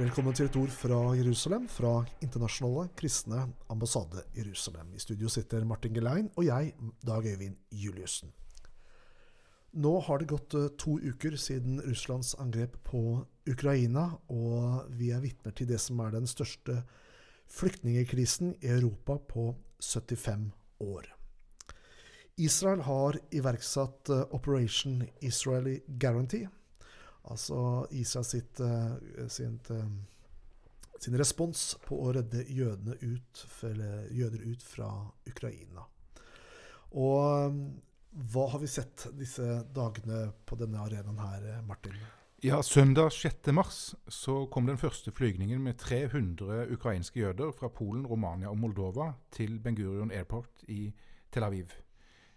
Velkommen til et ord fra Jerusalem, fra Internasjonale kristne ambassade Jerusalem. I studio sitter Martin Gelein og jeg, Dag Øyvind Juliussen. Nå har det gått eh, to uker siden Russlands angrep på Ukraina, og vi er vitner til det som er den største flyktningkrisen i Europa på 75 år. Israel har iverksatt eh, Operation Israeli Guarantee, altså Israel sitt, eh, sitt, sin respons på å redde jødene ut, jøder ut fra Ukraina. Og hva har vi sett disse dagene på denne arenaen her, Martin? Ja, Søndag 6. mars så kom den første flygningen med 300 ukrainske jøder fra Polen, Romania og Moldova til Ben Gurion Airport i Tel Aviv.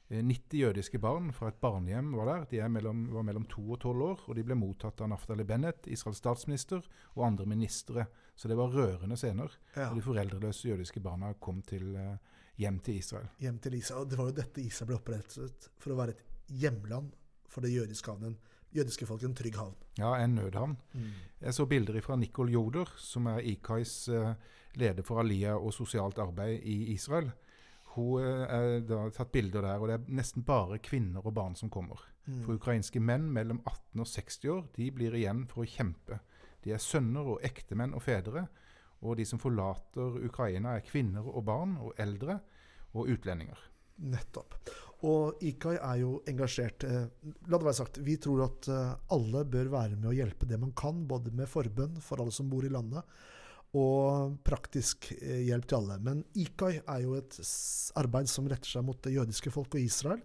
90 eh, jødiske barn fra et barnehjem var der. De mellom, var mellom to og tolv år. og De ble mottatt av Naftali Bennett, Israels statsminister, og andre ministre. Så det var rørende scener. Ja. Og de foreldreløse jødiske barna kom til uh, hjem til Israel. Hjem til Israel. Det var jo dette Israel ble opprettet for å være et hjemland for det jødiske havnen. Jødiske folk en trygg havn. Ja, en nødhavn. Mm. Jeg så bilder fra Nicol Joder, som er IKAIs uh, leder for Aliyah og sosialt arbeid i Israel. Hun er da tatt bilder der, og det er nesten bare kvinner og barn som kommer. Mm. For ukrainske menn mellom 18 og 60 år de blir igjen for å kjempe. De er sønner og ektemenn og fedre. Og de som forlater Ukraina, er kvinner og barn og eldre og utlendinger. Nettopp. Og IKAI er jo engasjert. Eh, la det være sagt, vi tror at eh, alle bør være med å hjelpe det man kan, både med forbønn for alle som bor i landet, og praktisk eh, hjelp til alle. Men IKAI er jo et arbeid som retter seg mot det jødiske folk og Israel.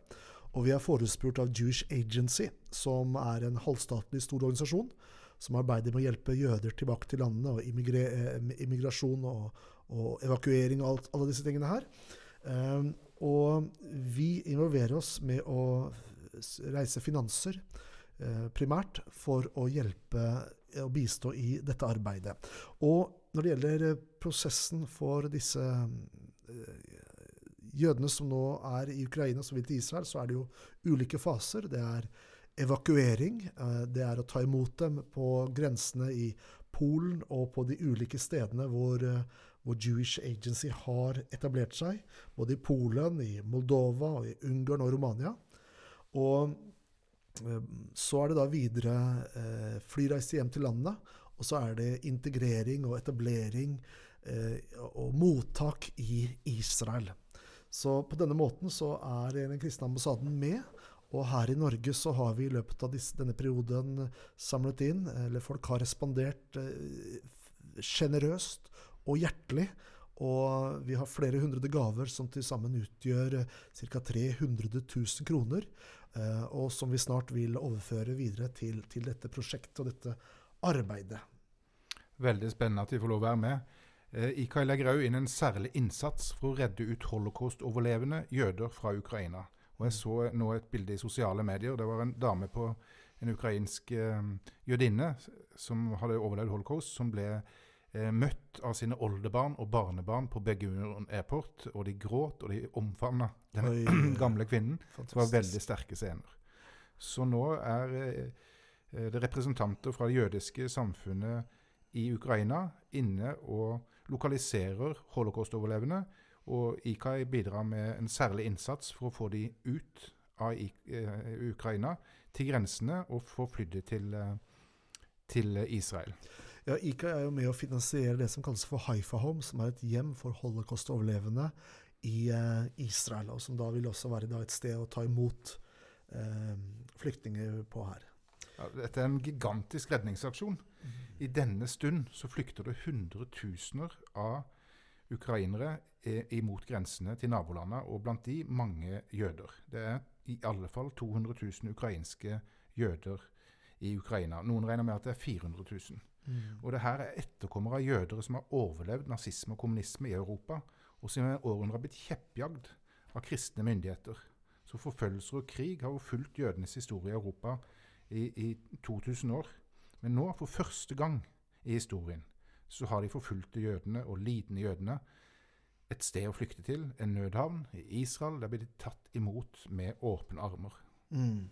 Og vi er forespurt av Jewish Agency, som er en halvstatlig stor organisasjon som arbeider med å hjelpe jøder tilbake til landene, og immigrasjon og, og evakuering og alt, alle disse tingene her. Um, og vi involverer oss med å reise finanser, uh, primært, for å hjelpe og bistå i dette arbeidet. Og når det gjelder prosessen for disse uh, jødene som nå er i Ukraina, som vil til Israel, så er det jo ulike faser. Det er evakuering. Uh, det er å ta imot dem på grensene i Polen og på de ulike stedene hvor hvor Jewish Agency har etablert seg, både i Polen, i Moldova, og i Ungarn og Romania. Og eh, så er det da videre eh, flyreise hjem til landet, og så er det integrering og etablering eh, og mottak i Israel. Så på denne måten så er den kristne ambassaden med. Og her i Norge så har vi i løpet av disse, denne perioden samlet inn, eller folk har respondert sjenerøst eh, og hjertelig. Og vi har flere hundre gaver som til sammen utgjør ca. 300 000 kroner. Eh, og som vi snart vil overføre videre til, til dette prosjektet og dette arbeidet. Veldig spennende at vi får lov å være med. Eh, IKAI legger òg inn en særlig innsats for å redde ut holocaust-overlevende jøder fra Ukraina. Og Jeg så nå et bilde i sosiale medier. Det var en dame på en ukrainsk eh, jødinne som hadde overlevd holocaust, som ble eh, møtt av sine oldebarn og barnebarn på Begunion Airport. Og de gråt, og de omfavna den Oi, gamle kvinnen. Fantastisk. Det var veldig sterke scener. Så nå er representanter fra det jødiske samfunnet i Ukraina inne og lokaliserer holocaust-overlevende. Og IKAI bidrar med en særlig innsats for å få de ut av eh, Ukraina, til grensene, og få flydd til, eh, til Israel. Ja, IKAI er jo med å finansiere det som kalles for Haifa Home, som er et hjem for holocaust-overlevende i Israel. Og som da vil også være et sted å ta imot eh, flyktninger på her. Dette er en gigantisk redningsaksjon. Mm. I denne stund så flykter det hundretusener av ukrainere imot grensene til nabolandene, og blant de mange jøder. Det er i alle fall 200 000 ukrainske jøder i Ukraina. Noen regner med at det er 400 000. Mm. Og det her er etterkommere av jødere som har overlevd nazisme og kommunisme i Europa, og som i århundrer har blitt kjeppjagd av kristne myndigheter. Så forfølgelser og krig har jo fulgt jødenes historie i Europa i, i 2000 år. Men nå, for første gang i historien, så har de forfulgte jødene og lidende jødene et sted å flykte til, en nødhavn i Israel. Der blir de tatt imot med åpne armer. Mm.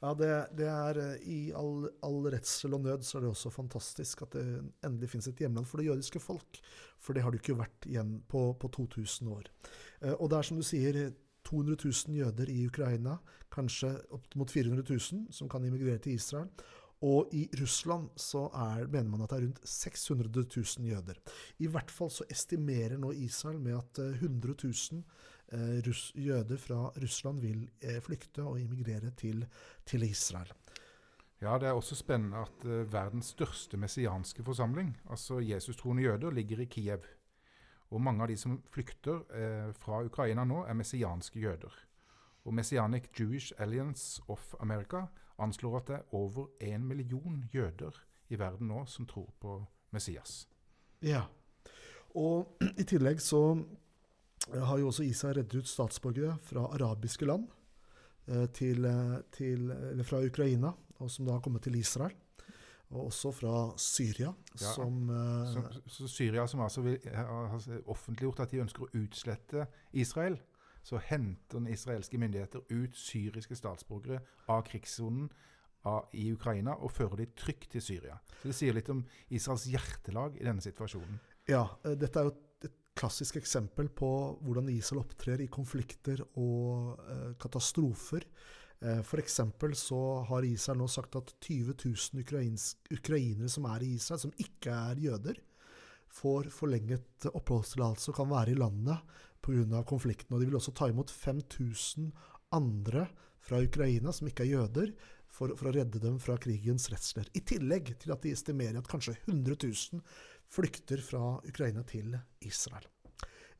Ja, det, det er eh, I all, all redsel og nød så er det også fantastisk at det endelig finnes et hjemland for det jødiske folk. For det har det ikke vært igjen på, på 2000 år. Eh, og det er som du sier, 200 000 jøder i Ukraina, kanskje opp mot 400 000 som kan immigrere til Israel. Og i Russland så er, mener man at det er rundt 600 000 jøder. I hvert fall så estimerer nå Israel med at 100 000 Eh, russ, jøder fra Russland vil eh, flykte og immigrere til, til, Israel. Ja, Det er også spennende at eh, verdens største messianske forsamling, altså Jesus-troende jøder, ligger i Kiev. Og mange av de som flykter eh, fra Ukraina nå, er messianske jøder. Og Messianic Jewish Alliance of America anslår at det er over én million jøder i verden nå som tror på Messias. Ja, og i tillegg så har jo også Israel reddet ut statsborgere fra arabiske land eh, til, eh, til, eller fra Ukraina, og som da har kommet til Israel. Og også fra Syria. Ja, som, uh, så, så, Syria, som altså vil, har offentliggjort at de ønsker å utslette Israel, så henter israelske myndigheter ut syriske statsborgere av krigssonen i Ukraina og fører de trygt til Syria. Så Det sier litt om Israels hjertelag i denne situasjonen. Ja, dette er jo et klassisk eksempel på hvordan Israel opptrer i konflikter og eh, katastrofer. Eh, F.eks. så har Israel nå sagt at 20 000 ukrainere som er i Israel, som ikke er jøder, får forlenget oppholdstillatelse og kan være i landet pga. konflikten. Og de vil også ta imot 5000 andre fra Ukraina som ikke er jøder, for, for, å redde dem fra krigens redsler. I tillegg til at de estimerer at kanskje 100 000 flykter fra Ukraina til Israel.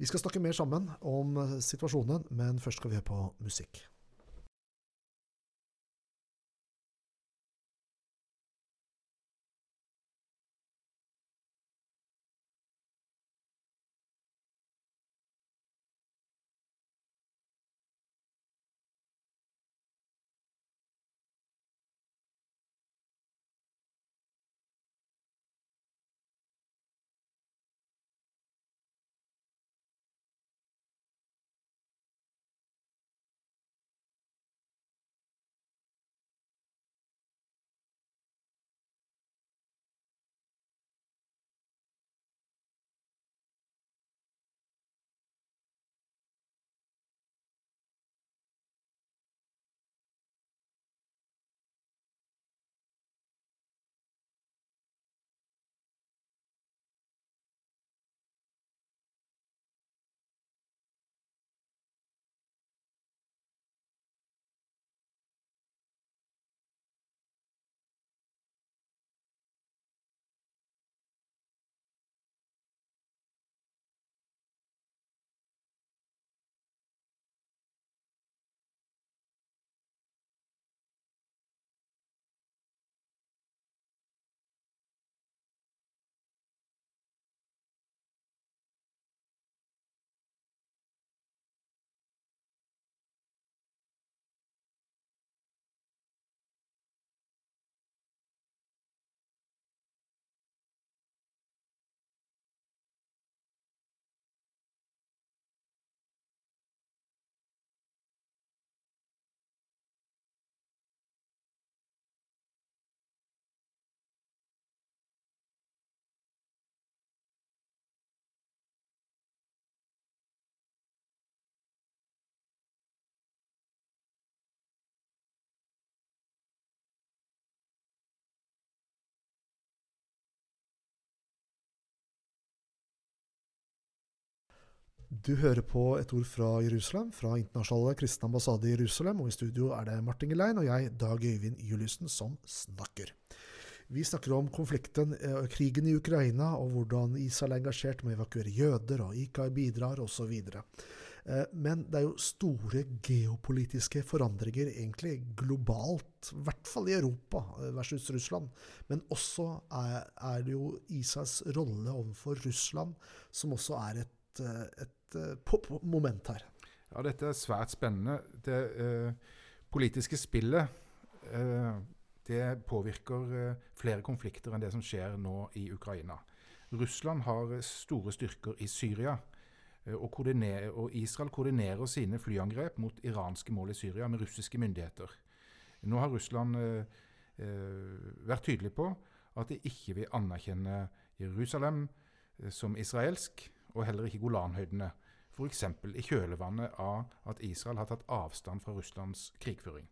Vi skal snakke mer sammen om situasjonen, men først skal vi høre på musikk. Du hører på et ord fra Jerusalem, fra Internasjonale kristne ambassade i Jerusalem. Og i studio er det Martin Gelein og jeg, Dag Øyvind Juliussen, som snakker. Vi snakker om konflikten, eh, krigen i Ukraina, og hvordan Israel er engasjert med å evakuere jøder, og IKAI bidrar, osv. Eh, men det er jo store geopolitiske forandringer, egentlig globalt, i hvert fall i Europa eh, versus Russland. Men også er, det jo Israels rolle overfor Russland som også er et et, et moment her. Ja, dette er svært spennende. Det eh, politiske spillet eh, det påvirker eh, flere konflikter enn det som skjer nå i Ukraina. Russland har store styrker i Syria. Eh, og, og, Israel koordinerer sine flyangrep mot iranske mål i Syria med russiske myndigheter. Nå har Russland eh, eh, vært tydelig på at de ikke vil anerkjenne Jerusalem eh, som israelsk, og heller ikke Golanhøydene. F.eks. i kjølvannet av at Israel har tatt avstand fra Russlands krigføring.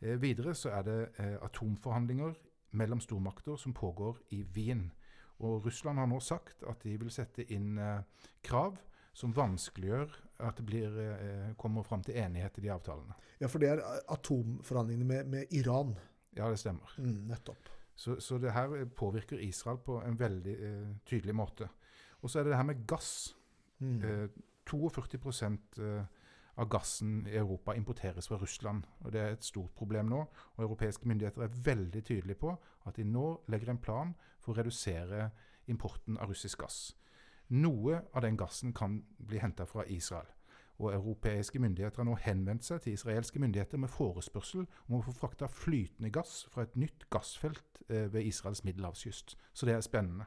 Eh, videre så er det eh, atomforhandlinger mellom stormakter som pågår i Wien. Og Russland har nå sagt at de vil sette inn eh, krav som vanskeliggjør at det blir, eh, kommer fram til enighet i de avtalene. Ja, for det er atomforhandlingene med, med Iran. Ja, det stemmer. Mm, nettopp. Så, så, det her påvirker Israel på en veldig eh, tydelig måte. Og så er det det her med gass. Mm. Eh, 42 eh, av gassen i Europa importeres fra Russland. og Det er et stort problem nå. og Europeiske myndigheter er veldig tydelige på at de nå legger en plan for å redusere importen av russisk gass. Noe av den gassen kan bli henta fra Israel. Og Europeiske myndigheter har nå henvendt seg til israelske myndigheter med forespørsel om å få frakta flytende gass fra et nytt gassfelt eh, ved Israels middelhavskyst. Så det er spennende.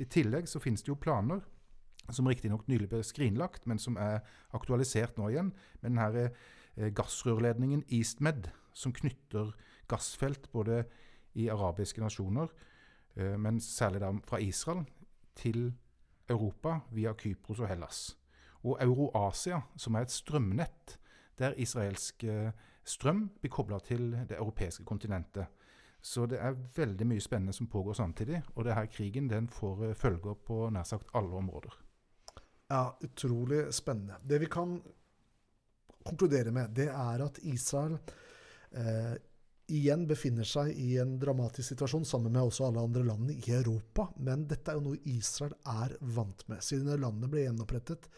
I tillegg så finnes det jo planer som riktignok nylig ble skrinlagt, men som er aktualisert nå igjen, med denne eh, gassrørledningen EastMed, som knytter gassfelt både i arabiske nasjoner, eh, men særlig da fra Israel, til Europa via Kypros og Hellas. Og Euroasia, som er et strømnett der israelsk eh, strøm blir kobla til det europeiske kontinentet. Så det er veldig mye spennende som pågår samtidig. Og denne krigen den får eh, følger på nær sagt alle områder. Ja, utrolig spennende. Det vi kan konkludere med, det er at Israel eh, igjen befinner seg i en dramatisk situasjon, sammen med også alle andre landene i Europa. Men dette er jo noe Israel er vant med. Siden landet ble gjenopprettet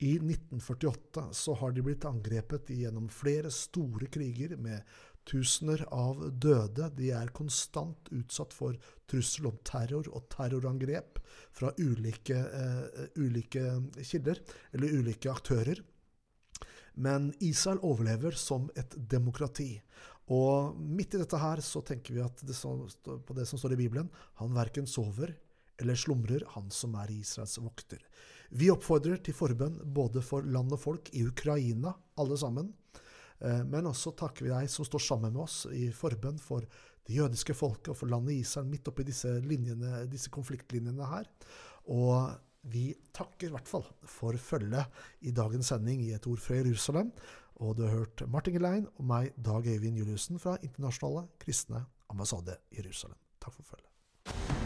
i 1948, så har de blitt angrepet gjennom flere store kriger med tusener av døde. De er konstant utsatt for trussel om terror og terrorangrep fra ulike, uh, ulike kilder, eller ulike aktører. Men Israel overlever som et demokrati. Og midt i dette her så tenker vi at det som, på det som står i Bibelen Han verken sover eller slumrer, han som er Israels vokter. Vi oppfordrer til forbønn både for land og folk i Ukraina, alle sammen. Eh, men også takker vi deg som står sammen med oss i forbønn for det jødiske folket og for landet Israel midt oppi disse, linjene, disse konfliktlinjene her. Og vi takker i hvert fall for følget i dagens sending i Et ord fra Jerusalem. Og du har hørt Martin Gelein og meg, Dag Øyvind Juliussen fra Internasjonale kristne ambassade Jerusalem. Takk for følget.